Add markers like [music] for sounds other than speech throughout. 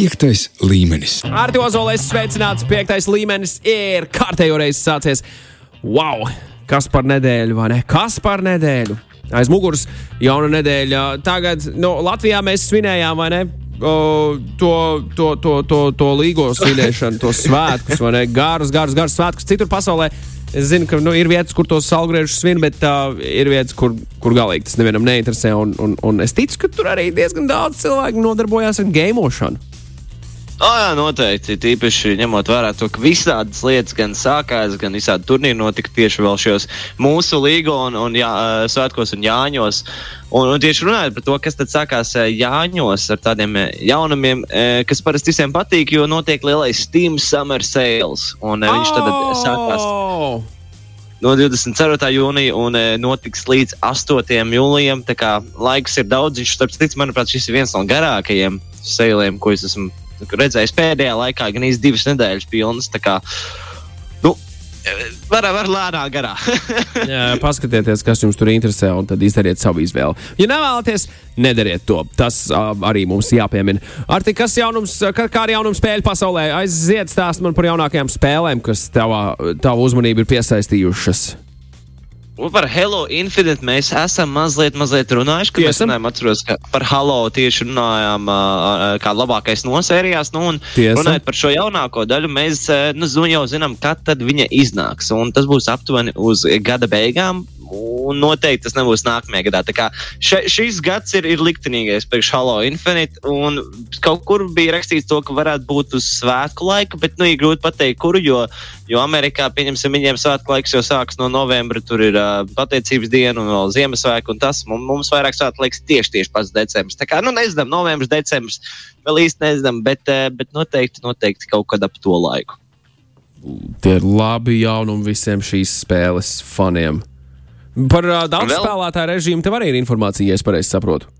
Piektais līmenis. Ar to zolēs sveicināts. Piektais līmenis ir kārtējo reizi sācies. Wow! Kas par nedēļu, vai ne? Kas par nedēļu? Aiz muguras jauna nedēļa. Tagad nu, Latvijā mēs svinējām, vai ne? O, to, to, to, to, to līgo svinēšanu, tos svētkus, vai ne? Garus, garus, garus svētkus citur pasaulē. Es zinu, ka nu, ir vietas, kur tos salgriežus svin, bet uh, ir vietas, kur, kur galīgi tas nevienam neinteresē. Un, un, un es ticu, ka tur arī diezgan daudz cilvēku nodarbojās ar gameošanu. Oh, jā, noteikti. Tīpaši ņemot vērā to, ka visādas lietas gan sākās, gan visādi turnīri notika tieši vēl šajos mūsu līgo un, un jā, svētkos un jāņos. Un, un tieši runājot par to, kas tad sākās Jāņos ar tādiem jaunumiem, kas parasti visiem patīk, jo notiek lielais Steam Summer Sales. Un oh! viņš tad sākās no 24. jūnija un e, notiks līdz 8. jūlijam. Tā kā laiks ir daudz, viņš, starp citu, manuprāt, šis ir viens no garākajiem sēliem, ko es esmu redzējis pēdējā laikā gan īsti divas nedēļas pilnas. Nu, var, var lēnā garā. [laughs] Jā, paskatieties, kas jums tur interesē, un tad izdariet savu izvēli. Ja nevēlaties, nedariet to. Tas uh, arī mums jāpiemina. Ar tik kas jaunums, kā, kā ar jaunumu spēļu pasaulē, aiziet stāst man par jaunākajām spēlēm, kas tavā, tavu uzmanību ir piesaistījušas. Un par Hello Infinite mēs esam mazliet, mazliet runājuši. Mēs runājām, atceros, ka par Halo tieši runājām kā labākais no sērijās. Nu, un Tiesa. runājot par šo jaunāko daļu, mēs nu, jau zinām, kad viņa iznāks. Un tas būs aptuveni uz gada beigām un noteikti tas nebūs nākamajā gadā. Tā kā še, šis gads ir, ir liktenīgais priekš Halo Infinite, un kaut kur bija rakstīts to, ka varētu būt uz svētku laika, bet nu, ir grūti pateikt, kuru, jo, jo Amerikā, pieņemsim, viņiem svētku laiks jau sākas no novembra, tur ir uh, pateicības diena un vēl Ziemassvētku, un tas mums, mums vairāk svētku laiks tieši, tieši pats decembris. Tā kā, nu, nezinām, novembris, decembris, vēl īsti nezinām, bet, uh, bet noteikti, noteikti kaut kad ap to laiku. Tie ir labi jaunumi visiem šīs spēles faniem. Par uh, daudz Vēl... spēlētāju režīmu tev arī ir informācija, ja es pareizi saprotu.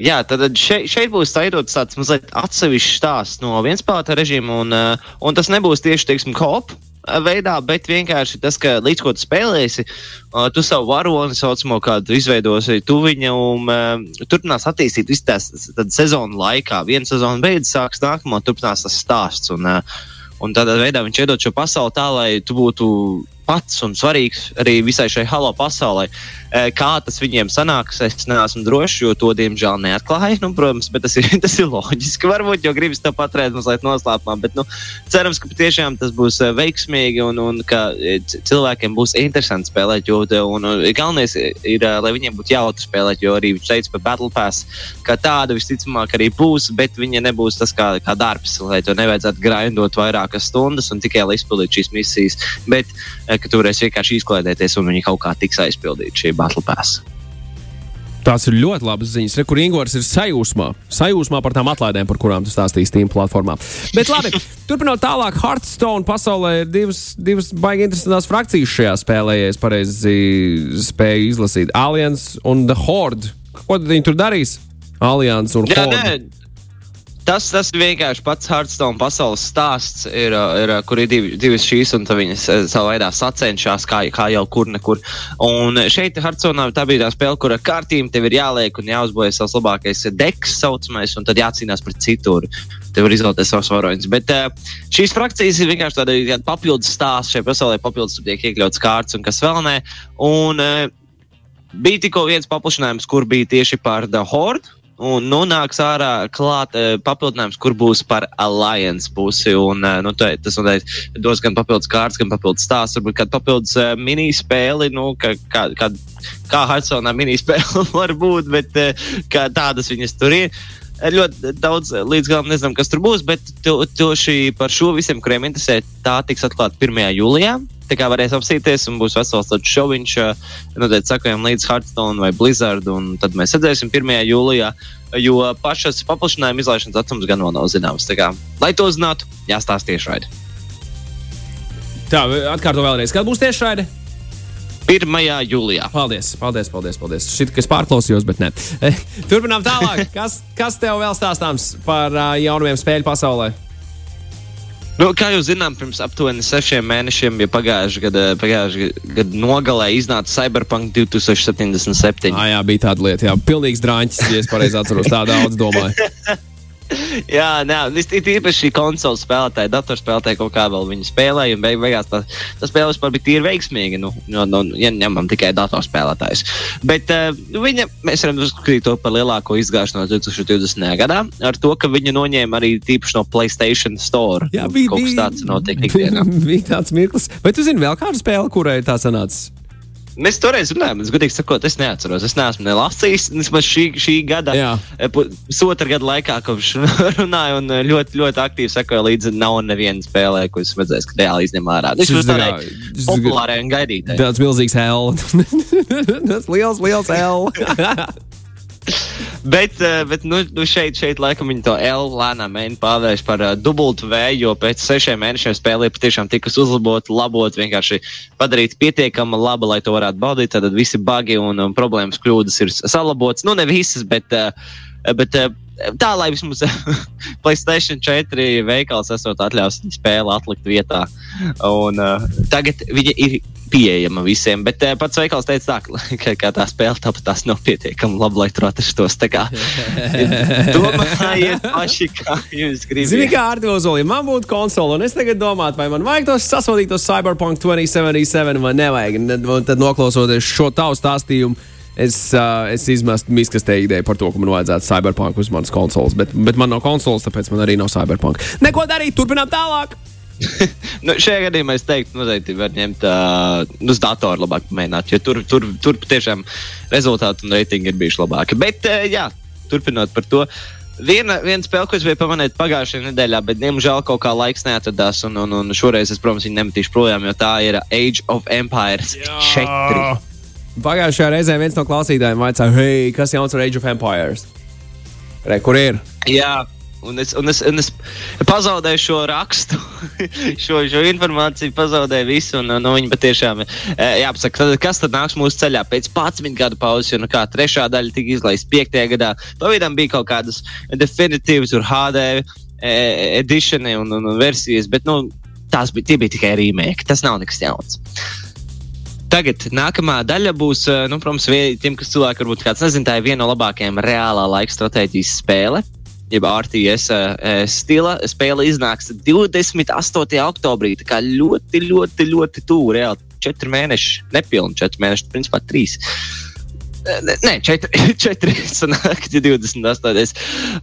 Jā, tad šeit, šeit būs veidots tāds mazliet atsevišķs stāsts no vienspēlētāja režīma, un, un tas nebūs tieši, teiksim, kopu veidā, bet vienkārši tas, ka līdz ko tu spēlēsi, tu savu varoni saucamo kādu izveidosi tuviņu un uh, turpinās attīstīt visu tās sezonu laikā. Viena sezona beidzas, sāks nākamā, turpinās tas stāsts. Un, uh, un tādā veidā viņš iedod šo pasauli tā, lai tu būtu pats un svarīgs arī visai šai halo pasaulē. Eh, kā tas viņiem sanāks, es neesmu drošs, jo to diemžēl neatklāju. Nu, protams, bet tas ir, [laughs] tas ir loģiski. Varbūt jau gribas to paturēt mazliet noslēpumā, bet nu, cerams, ka patiešām tas būs eh, veiksmīgi un, un ka eh, cilvēkiem būs interesanti spēlēt. Jo un, un, galvenais ir, lai viņiem būtu jautri spēlēt, jo arī viņš teica par Battle Pass, ka tāda visticamāk arī būs, bet viņa nebūs tas kā, kā darbs, lai to nevajadzētu grindot vairākas stundas un tikai lai izpildītu šīs misijas. Bet ka tu varēsi vienkārši izklaidēties un viņi kaut kā tiks aizpildīti šī Battle Pass. Tās ir ļoti labas ziņas. Re, kur Ingūns ir sajūsmā. Sajūsmā par tām atlaidēm, par kurām tu stāstīji Steam platformā. Bet labi, [laughs] turpinot tālāk, Hearthstone pasaulē ir divas, divas baigi interesantas frakcijas šajā spēlē, ja es pareizi spēju izlasīt. Alliance un The Horde. Ko tad viņi tur darīs? Alliance un Jā, Horde. Nē. Tas, tas vienkārši pats Hearthstone pasaules stāsts, ir, ir, kur ir divi, divas šīs, un viņas savā veidā sacenšas, kā, kā jau kur nekur. Un šeit Hearthstone tā bija tā spēle, kur ar kārtīm tev ir jāliek un jāuzbojas savs labākais deks, saucamais, un tad jācīnās pret citur. Tev ir izvēlēties savus varoņus. Bet šīs frakcijas ir vienkārši tāda papildus stāsts šajā pasaulē, papildus tiek iekļauts kārts un kas vēl nē. Un, Bija tikko viens paplašinājums, kur bija tieši par The Horde, Un nu nāks ārā klāt uh, papildinājums, kur būs par Alliance pusi. Un, uh, nu, tā, tas noteikti dos gan papildus kārtas, gan papildus stāsts, varbūt kādu papildus uh, minispēli, nu, kā, kā, kā, kā Hartsonā minispēle [laughs] var būt, bet uh, tādas viņas tur ir. Ļoti daudz līdz galam nezinām, kas tur būs, bet to, to šī, par šo visiem, kuriem interesē, tā tiks atklāta 1. jūlijā. Tā kā varēs apsīties, un būs vesels tāds šoviņš. Noteikti sakojam līdz Hearthstone vai Blizzard, un tad mēs redzēsim 1. jūlijā. Jo pašas paplašinājuma izlaišanas datums gan vēl nav zināms. Tā kā, lai to zinātu, jāstāsta tiešraidi. Tā, atkārto vēlreiz, kad būs tiešraidi? 1. jūlijā. Paldies, paldies, paldies. paldies. Šit, kas pārklausījos, bet ne. Turpinām tālāk. [laughs] Kas, kas tev vēl stāstāms par uh, jaunumiem spēļu pasaulē? Nu, kā jūs zinām, pirms aptuveni sešiem mēnešiem, ja pagājušajā gadā, pagājušā gada nogalē iznāca Cyberpunk 2077. Ah, jā, bija tāda lieta, jā, pilnīgs drāņķis, ja es pareizi atceros, tā daudz domāju. [laughs] [laughs] Jā, nē, ir īpaši šī konsole spēlētāja, datorspēlētāja kaut kā vēl viņa spēlēja. Un beig, beigās tā, tā spēle vispār bija tīri veiksmīga. Nu, no, no, ja ņemam tikai datorspēlētājus. Bet uh, viņa, mēs varam uzskatīt to par lielāko izgāšanos 2020. gadā, ar to, ka viņa noņēma arī tīpaši no Playstation Store. Jā, bija, bija, tāds notiek [laughs] ikdienā. bija tāds mirklis. Vai tu zini vēl kādu spēli, kurai tā sanāca? Mēs toreiz runājām, es godīgi sakot, es neatceros. Es neesmu ne lasījis, vismaz šī, šī gada, Jā. pusotra gada laikā, kopš [laughs] runāju, un ļoti, ļoti aktīvi sekoju līdzi. Nav neviena spēlē, ko es redzēju, ka reāli izņem ārā. Tas ir tā kā- tādai šis- populārai un gaidītai. Tāds milzīgs L. [laughs] Tas liels, liels L. [laughs] Bet, eh, bet nu, nu šeit, šeit, laikam, viņi to L lēnām mēģina pārvērst par uh, dubultu V, jo pēc sešiem mēnešiem spēlē patiešām tikas uzlabota, labot, vienkārši padarīt pietiekami laba, lai to varētu baudīt. Tad visi bagi un, un problēmas kļūdas ir salabotas. Nu, ne visas, bet, uh, bet uh, tā, lai vismaz [laughs] Playstation 4 veikals esot atļaus spēli atlikt vietā. Un, uh, tagad viņa ir pieejama visiem, bet uh, pats veikals teica, tā, ka, [laughs] ka tā spēle tāpat tās nav pietiekami laba, lai tur atrastos. Kā [laughs] domājiet paši, kā jūs Zini, gribat. kā ar to zoli, man būtu konsole, un es tagad domāju, vai man vajag tos sasodītos Cyberpunk 2077 vai nevajag. Un tad- noklausoties šo tavu stāstījumu, es, uh, es izmestu miskastē ideju par to, ka man vajadzētu Cyberpunk uz manas konsoles. Bet, bet man nav konsoles, tāpēc man arī nav Cyberpunk. Neko darīt, turpinām tālāk! [laughs] Nu, šajā gadījumā es teiktu, noteikti var ņemt uh, uz datoru labāk mēģināt, jo tur, tur, tur patiešām rezultāti un reitingi ir bijuši labāki. Bet, uh, jā, turpinot par to. Viena, viena spēle, ko es biju pamanījis pagājušajā nedēļā, bet, diemžēl, kaut kā laiks neatradās. Un, un, un šoreiz es, protams, viņu nemetīšu projām, jo tā ir Age of Empires 4. Pagājušajā reizē viens no klausītājiem vaicāja, hei, kas jauns ar Age of Empires? Re, kur ir? Jā, un es, un es, un es pazaudēju šo rakstu, [laughs] šo, šo informāciju, pazaudēju visu. Un, nu, viņi patiešām eh, jāpasaka, tad, kas tad nāks mūsu ceļā pēc 11 gadu pauzes, jo nu, kā trešā daļa tika izlaista 5. gadā. Pagaidām bija kaut kādas definitīvas, tur HD eh, editioni un, un, un versijas, bet nu, tās bija, tie bija tikai remake. Tas nav nekas jauns. Tagad nākamā daļa būs, eh, nu, protams, tiem, kas cilvēki varbūt kāds nezina, tā ir viena no labākajām reālā laika stratēģijas spēle. Jeb RTS uh, stila spēle iznāks 28. oktobrī. Tā kā ļoti, ļoti, ļoti tuvu. Reāli 4 mēneši, nepilni 4 mēneši, principā 3. Nē, nē, 4, 4 sanāk, 28.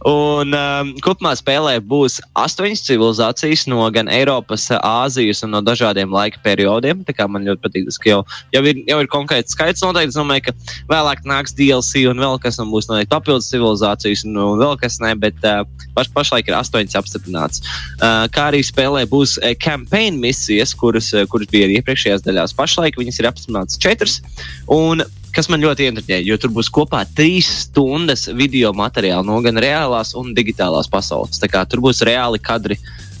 Un um, kopumā spēlē būs astoņas civilizācijas no gan Eiropas, Āzijas un no dažādiem laika periodiem. Tā kā man ļoti patīk, ka jau, jau, ir, jau ir konkrēts skaits noteikti. Es domāju, ka vēlāk nāks DLC un vēl kas, un būs noteikti papildus civilizācijas un, un vēl kas ne, bet uh, paš, pašlaik ir astoņas apstiprināts. Uh, kā arī spēlē būs uh, campaign misijas, kuras, uh, kuras bija arī iepriekšējās daļās. Pašlaik viņas ir apstiprināts četras. Un kas man ļoti interesē, jo tur būs kopā trīs stundas video materiāli no gan reālās, gan digitālās pasaules. Tur būs reāli kadri.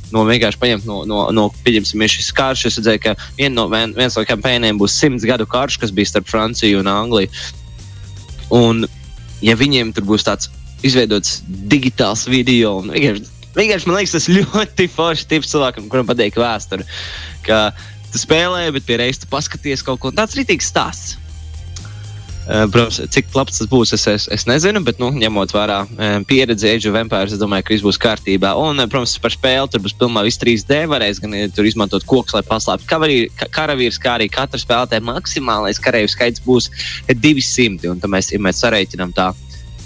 No vienkārši paņemt no, no, no pieņemsim, šis karš. Es redzēju, ka vien no, vien, viens no kampaņiem būs simts gadu karš, kas bija starp Franciju un Angliju. Un, ja viņiem tur būs tāds izveidots digitāls video, un vienkārši, vienkārši man liekas, tas ļoti forši tips cilvēkam, kuram patīk vēsture. Ka tu spēlē, bet pie reizes tu paskaties kaut ko tāds rītīgs stāsts. Uh, Protams, cik labs tas būs, es, es, es nezinu, bet, nu, ņemot vērā um, pieredzi Age of Empires, es domāju, ka viss būs kārtībā. Un, uh, protams, par spēli tur būs pilnībā viss 3D. Varēs gan tur izmantot kokus, lai paslēptu ka- karavīrus, kā arī katra spēlētāja maksimālais karavīru skaits būs 200. Un tad mēs, ja mēs sareiķinām tā.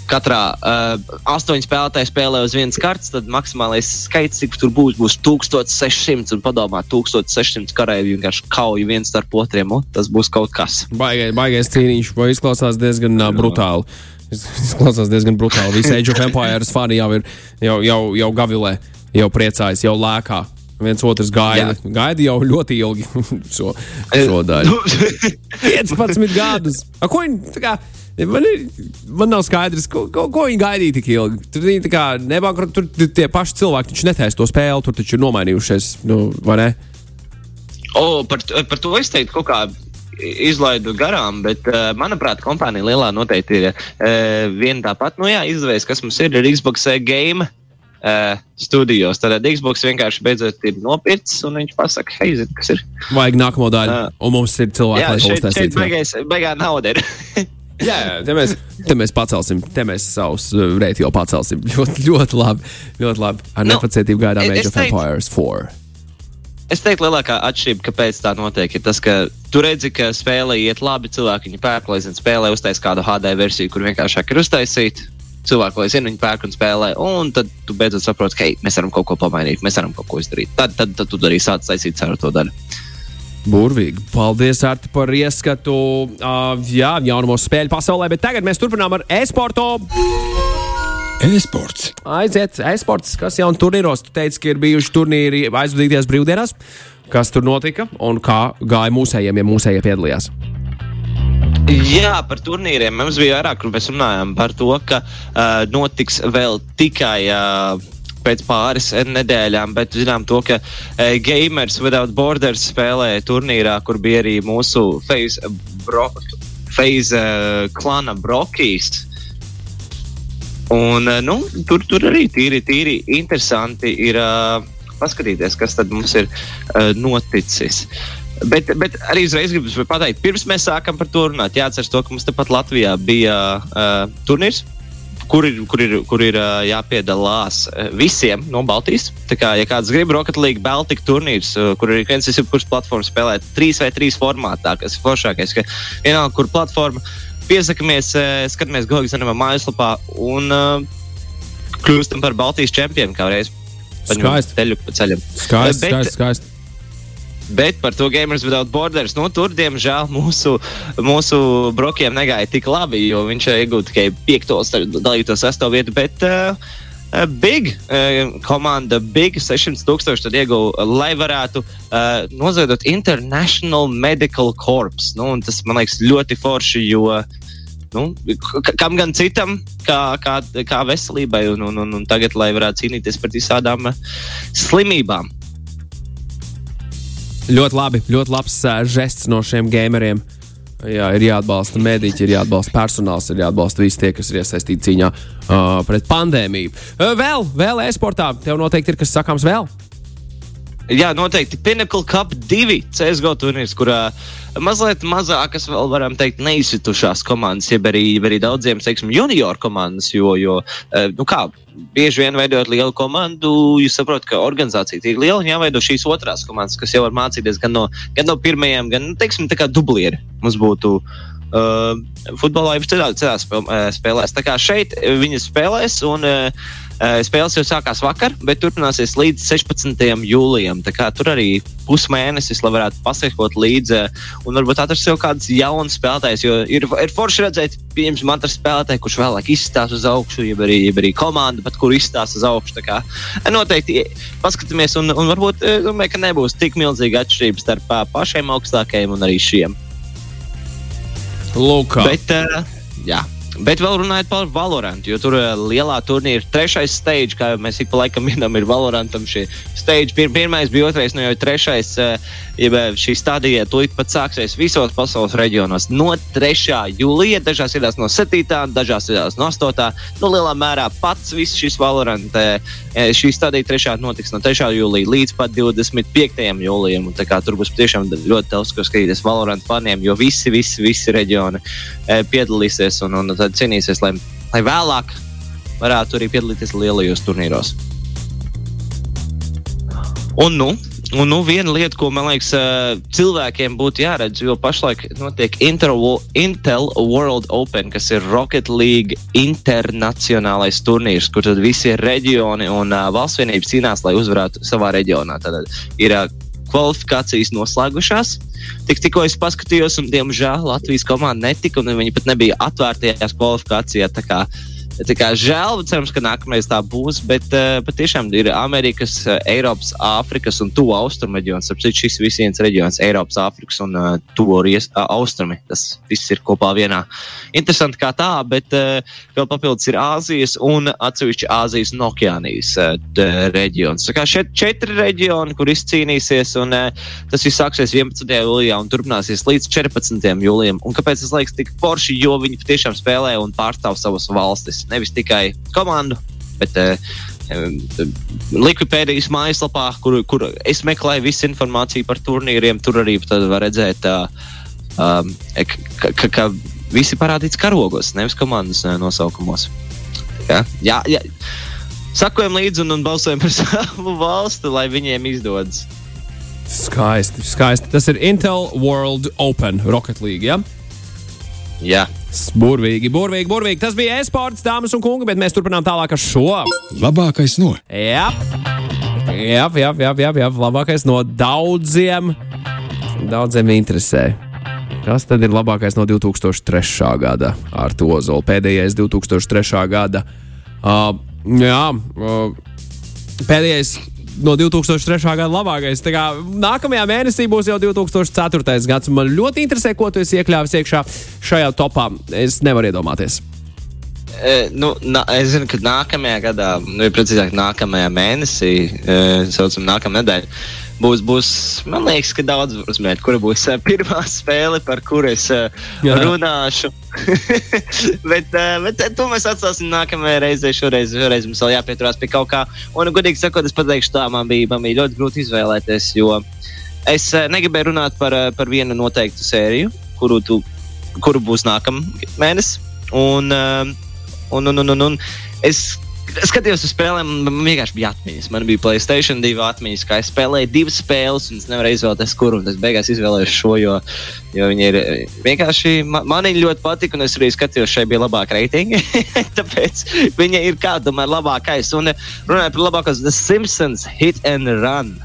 Katrā uh, astoņu spēlētāju spēlē uz vienas kartes, tad maksimālais skaits, cik tur būs, būs 1600. Un padomā, 1600 karavīri vienkārši kauj viens starp otriem. Un tas būs kaut kas. Baigais, baigais cīniņš, vai izklausās diezgan uh, brutāli. Iz- Izklausās diezgan brutāli. Visi Age of Empires fani jau ir jau, jau, jau gavilē, jau priecājas, jau lēkā. Viens otrs gaida. Jā. Gaida jau ļoti ilgi [laughs] šo, šo daļu. [laughs] 15 gadus. A, ko viņi, tā kā, man, ir, man nav skaidrs, ko, ko, ko viņi gaidīja tik ilgi. Tur, viņi tā kā nebankrot, tur tie paši cilvēki taču netaisa to spēli, tur taču ir nomainījušies, nu, vai ne? O, par, par to es teiktu, kaut kā izlaidu garām, bet, uh, manuprāt, kompānija lielā noteikti ir uh, viena tāpat. Nu, jā, izdevies, kas mums ir, ir Xbox Game. Uh, studijos. Tad Xbox vienkārši beidzot ir nopircis, un viņš pasaka, hei, zini, kas ir. Vajag nākamo daļu, Jā. un mums ir cilvēki, lai to jā. beigās, beigā nauda ir. [laughs] Jā, jā te, mēs, te mēs pacelsim, te mēs savus uh, reitingus jau pacelsim. [laughs] Ļoti, ļoti labi. Ļoti labi. Ar nu, nepacietību gaidām Age of Empires 4. Es teiktu, lielākā atšķirība, kāpēc tā notiek, ir tas, ka tu redzi, ka spēlē iet labi, cilvēki viņu pērk, lai zinātu, spēlē uztais kādu HD versiju, kur vienkāršāk ir uztaisīta. Cilvēki, lai zinātu, viņi pērk un spēlē, un tad tu beidzot saproti, ka hei, mēs varam kaut ko pamainīt, mēs varam kaut ko izdarīt. Tad, tad, tad tu arī sāc taisīt ceru to daļu. Burvīgi. Paldies, Arti, par ieskatu uh, jā, jaunumos spēļu pasaulē. Bet tagad mēs turpinām ar e-sportu. E-sports. Aiziet, e-sports, kas jau turnīros. Tu teici, ka ir bijuši turnīri aizvadīties brīvdienās. Kas tur notika un kā gāja mūsējiem, ja mūsējie piedalījās? Jā, par turnīriem mums bija vairāk, kur mēs runājām par to, ka uh, notiks vēl tikai. Uh, pēc pāris nedēļām, bet zinām to, ka e, Gamers Without Borders spēlēja turnīrā, kur bija arī mūsu Face, bro, face uh, klana Brokīs. Un, uh, nu, tur, tur arī tīri, tīri interesanti ir uh, paskatīties, kas tad mums ir uh, noticis. Bet, bet arī uzreiz gribu pateikt, pirms mēs sākam par to runāt, jāatcerās to, ka mums tepat Latvijā bija uh, turnīrs kur ir, kur ir, kur ir jāpiedalās visiem no Baltijas. Tā kā, ja kāds grib Rocket League Baltic turnīrs, kur ir viens jebkuras platformas spēlē trīs vai trīs formātā, kas ir foršākais, ka vienalga, kur platforma piesakāmies, skatāmies Gogi Zanamā mājaslapā un uh, kļūstam par Baltijas čempionu kā reiz. Skaisti. Ceļu pa ceļam. Skaisti, skaisti, skaisti. Bet par to Gamers Without Borders, nu, tur, diemžēl, mūsu, mūsu brokiem negāja tik labi, jo viņš iegūta tikai 5. dalīto 6. vietu. Bet, uh, Big uh, komanda, Big 600 tūkstoši tad ieguva, lai varētu uh, noziedot International Medical Corps. Nu, tas man liekas ļoti forši, jo nu, kam gan citam, kā, kā, kā veselībai, un, un, un, un tagad, lai varētu cīnīties pret visādām slimībām. Ļoti labi, ļoti labs žests no šiem gameriem. Jā, ir jāatbalsta mediķi, ir jāatbalsta personāls, ir jāatbalsta visi tie, kas ir iesaistīti cīņā uh, pret pandēmiju. Uh, vēl, vēl e-sportā, tev noteikti ir kas sakāms vēl. Jā, noteikti Pinnacle Cup 2 CSGO turnīrs, kurā mazliet mazākas, vēl varam teikt, neizsitušās komandas, jeb arī, jeb arī daudziem, teiksim, junior komandas, jo, jo nu kā, bieži vien veidojot lielu komandu, jūs saprotat, ka organizācija ir liela un jāveido šīs otrās komandas, kas jau var mācīties gan no, gan no pirmajiem, gan, nu, teiksim, tā kā dublieri mums būtu. Uh, futbolā jau citās, citās spēlēs. Tā kā šeit viņi spēlēs, un uh, spēles jau sākās vakar, bet turpināsies līdz 16. jūlijam. Tur arī pusmēnesis, lai varētu pasekot līdzi un varbūt atrast sev kādus jaunus spēlētājus. Jo ir, ir forši redzēt, piemēram, man tas spēlētājs, kurš vēlāk izstāsta uz augšu, jeb arī, jeb arī komanda, pat kur izstāsta uz augšu. Kā, eh, noteikti paskatāmies, un, un varbūt eh, domāju, ka nebūs tik milzīga atšķirība starp pašiem augstākajiem un arī šiem. Lūk, bet, uh, jā. Bet vēl runājot par Valorantu, jo tur uh, lielā turnīra trešais stage, kā mēs ik pa laikam [laughs] minam, ir Valorantam šī stage. Pir pirmais bija otrais, nu jau trešais, uh, ja šī stadija tūlīt pat sāksies visos pasaules reģionos. No 3. jūlija, dažās vietās no 7. dažās vietās no 8. Nu, lielā mērā pats viss šis Valorant, uh, šī stadija 3. notiks no 3. jūlija līdz pat 25. jūlijam. Kā, tur būs tiešām ļoti daudz, ko skatīties Valorant faniem, jo visi, visi, visi reģioni piedalīsies. Un, un, tad cīnīsies, lai, lai vēlāk varētu arī piedalīties lielajos turnīros. Un, nu, Un, nu, viena lieta, ko man liekas, cilvēkiem būtu jāredz, jo pašlaik notiek Intel, World Open, kas ir Rocket League internacionālais turnīrs, kur visi reģioni un uh, valsts vienības cīnās, lai uzvarētu savā reģionā. Tad ir uh, kvalifikācijas noslēgušās. Tik, tikko es paskatījos, un diemžēl Latvijas komanda netika, un viņi pat nebija atvērtajās kvalifikācijās. Tā kā žēl, cerams, ka nākamreiz tā būs, bet uh, patiešām ir Amerikas, uh, Eiropas, Āfrikas un Tuvu Austrumu reģions. Ap citu, šis viens reģions, Eiropas, Āfrikas un uh, Tuvu uh, Austrumi, tas viss ir kopā vienā. Interesanti kā tā, bet uh, vēl papildus ir Āzijas un atsevišķi Āzijas un Okeānijas uh, reģions. Tā kā šeit četri reģioni, kur izcīnīsies, un uh, tas viss sāksies 11. jūlijā un turpināsies līdz 14. jūlijam. Un kāpēc tas liekas tik forši? Jo viņi patiešām spēlē un pārstāv savas valstis nevis tikai komandu, bet uh, Likvidpēdijas mājaslapā, kur, kur es meklēju visu informāciju par turnīriem. Tur arī var redzēt, uh, ka, ka, visi parādīts karogos, nevis komandas nosaukumos. Jā, jā, jā. Sakojam līdzi un, un balsojam par [laughs] savu valsti, lai viņiem izdodas. Skaisti, skaisti. Tas ir Intel World Open Rocket League. Ja? Jā. Burvīgi, burvīgi, burvīgi. Tas bija e-sports, dāmas un kungi, bet mēs turpinām tālāk ar šo. Labākais no. Jā, jā, jā, jā, jā, jā. labākais no daudziem. Daudziem interesē. Kas tad ir labākais no 2003. gada ar to Ozolu? Pēdējais 2003. gada. Uh, jā, uh, pēdējais no 2003. gada labākais. Tā kā nākamajā mēnesī būs jau 2004. gads. Man ļoti interesē, ko tu esi iekļāvis iekšā šajā topā. Es nevaru iedomāties. E, nu, na, es zinu, ka nākamajā gadā, nu, precīzāk, nākamajā mēnesī, e, saucam, nākamā nedēļa, būs, būs, man liekas, ka daudz uzmēt, kura būs uh, pirmā [laughs] spēle, par kuru es uh, runāšu. [laughs] bet, uh, bet to mēs atstāsim nākamajai reizei. Šoreiz, šoreiz mums vēl jāpieturās pie kaut kā. Un, godīgi sakot, es pateikšu, tā man bija, man bija ļoti grūti izvēlēties, jo es negribēju runāt par, par vienu noteiktu sēriju, kuru, tu, kuru būs nākamā mēnesis. Un, un, un, un, un, un es skatījos uz spēlēm, man vienkārši bija atmiņas. Man bija Placēta 2 atmiņas, kā es spēlēju divas spēles, un es nevarēju izvēlēties, kuru. Es beigās izvēlējos šo, jo, jo viņi ir vienkārši. Man, viņi ļoti patika, un es arī skatījos, šeit bija labāka reitinga. [laughs] Tāpēc viņa ir kā tomēr labākais. Un runājot par labākos, The Simpsons Hit and Run.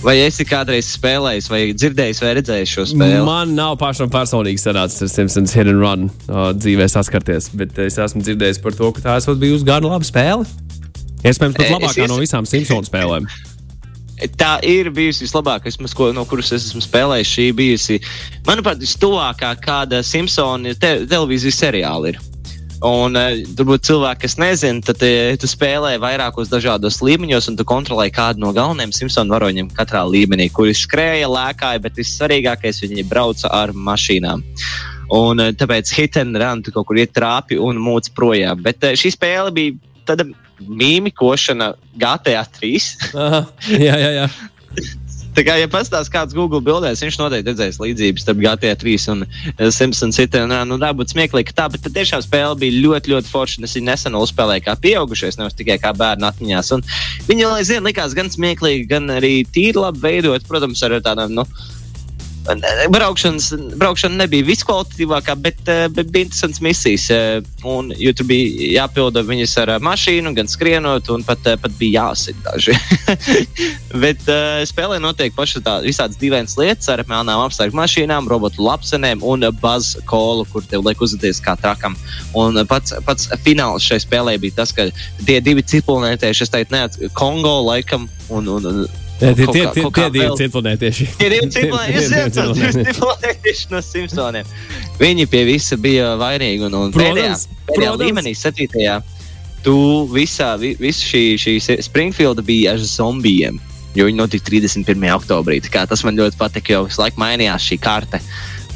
Vai esi kādreiz spēlējis, vai dzirdējis, vai redzējis šo spēli? Man nav pašam personīgi sanācis ar Simpsons and Run uh, dzīvē saskarties, bet es esmu dzirdējis par to, ka tā esot bijusi gan laba spēle. Iespējams, pat labākā es, no visām Simpsons spēlēm. [laughs] Tā ir bijusi vislabākā, ko, no kuras es esmu spēlējis. Šī bijusi, manuprāt, vistuvākā kāda Simpsons te, televīzijas seriāla ir. Un uh, turbūt cilvēki, kas nezina, tad uh, tu spēlē vairākos dažādos līmeņos, un tu kontrolē kādu no galvenajiem Simpsonu varoņiem katrā līmenī, kuri skrēja, lēkāja, bet vissvarīgākais viņi brauca ar mašīnām. Un uh, tāpēc hit and run tu kaut kur iet trāpi un mūc projām. Bet šī spēle bija tāda mīmikošana GTA 3. Aha, jā, jā, jā. [laughs] Tā kā, ja pastāstīs kāds Google bildēs, viņš noteikti redzēs līdzības starp GTA 3 un uh, Simpsons City. Un, nu, tā būtu smieklīgi, tā, bet tiešām spēle bija ļoti, ļoti forša. Es viņu nesen uzspēlēju kā pieaugušais, nevis tikai kā bērnu atmiņās. Un viņa, lai zina, likās gan smieklīgi, gan arī tīri labi veidot, protams, ar tādām. Nu, Braukšanas, braukšana nebija viskvalitatīvākā, bet, eh, bet bija interesants misijas. Eh, un, jo tur bija jāpilda viņas ar eh, mašīnu, gan skrienot, un pat, pat bija jāsit daži. [laughs] bet spēlē notiek pašas tā, visādas dīvainas lietas ar melnām apstākļu mašīnām, robotu lapsenēm un buzz kolu, kur tev liek uzvedties kā trakam. Un pats, pats fināls šai spēlē bija tas, ka tie divi cipulnētieši, es teiktu, ne, Kongo laikam un, un, un tie tie divi ciklonētieši. Tie divi ciklonētieši no Simpsoniem. Viņi pie visa bija vainīgi. Un, un protams, pēdējā, pēdējā protams. līmenī, septītajā, tu visā, visa šī, šī Springfielda bija ar zombijiem. Jo viņi notika 31. oktobrī. Tas man ļoti patika, jo visu laiku mainījās šī karte.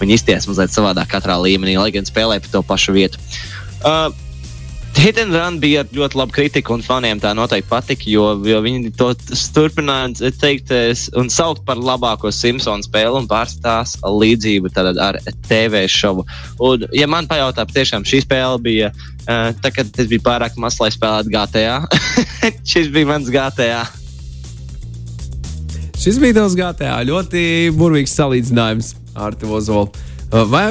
Viņi izties mazliet savādāk katrā līmenī, lai gan spēlēja pa to pašu vietu. Uh, Hit and Run bija ļoti laba kritika, un faniem tā noteikti patika, jo, jo viņi to turpināja teikt un saukt par labāko Simpsonu spēli un pārstās līdzību ar TV šovu. Un, ja man pajautā, tiešām šī spēle bija, uh, tā, kad es biju pārāk mazs, lai spēlētu GTA. [laughs] Šis bija mans GTA. Šis bija tavs GTA. Ļoti burvīgs salīdzinājums ar Tevu Ozolu. Vai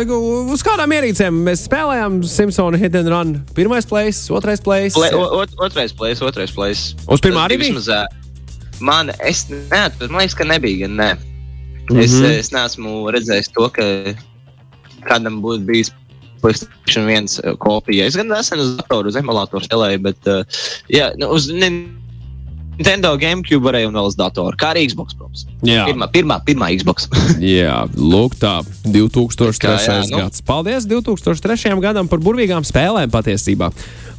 uz kādām ierīcēm mēs spēlējām Simpsonu Hit and Run? Pirmais place, otrais place. Play, ot, otrais place, otrais place. Uz pirmā arī bija? Vismaz, man, es neatceros, man liekas, ka nebija gan ne. Mm -hmm. es, es neesmu redzējis to, ka kādam būtu bijis PlayStation 1 kopija. Es gan nesen uz datoru, uz emulātoru spēlēju, bet uh, jā, nu, uz, ne, Nintendo GameCube varēja un vēl uz datoru, kā arī Xbox. Protams. Jā, pirmā, pirmā, pirmā Xbox. [laughs] jā, lūk, tā 2003. Kā, jā, nu. gads. Paldies 2003. gadam par burvīgām spēlēm patiesībā.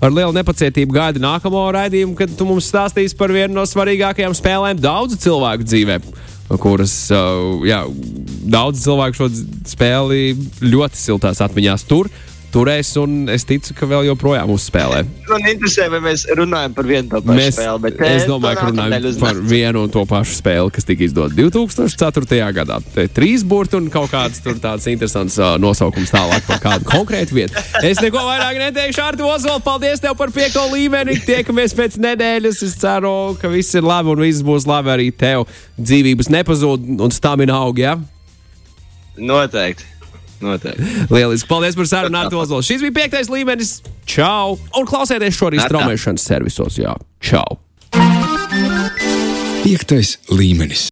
Ar lielu nepacietību gaidu nākamo raidījumu, kad tu mums stāstīsi par vienu no svarīgākajām spēlēm daudzu cilvēku dzīvē. Kuras uh, jā, daudz cilvēku šo spēli ļoti siltās atmiņās tur. Turēs, un es ticu, ka vēl joprojām uzspēlē. Man interesē, vai mēs runājam par vienu to pašu Mēs, spēli. Bet, es eh, domāju, to ka runājam par vienu un to pašu spēli, kas tika izdota 2004. gadā. Te Trīs burti un kaut kāds tur tāds interesants uh, nosaukums tālāk par kādu konkrētu vietu. Es neko vairāk neteikšu, Artu Ozols, paldies tev par piekto līmeni. Tiekamies pēc nedēļas. Es ceru, ka viss ir labi un viss būs labi arī tev. Dzīvības nepazūd un stamina aug, ja? Noteikti. Noteikti. Lieliski. Paldies par sarunu, Artu Ozols. Šis bija piektais līmenis. Čau! Un klausieties šo arī straumēšanas servisos. Jā, čau! Piektais līmenis.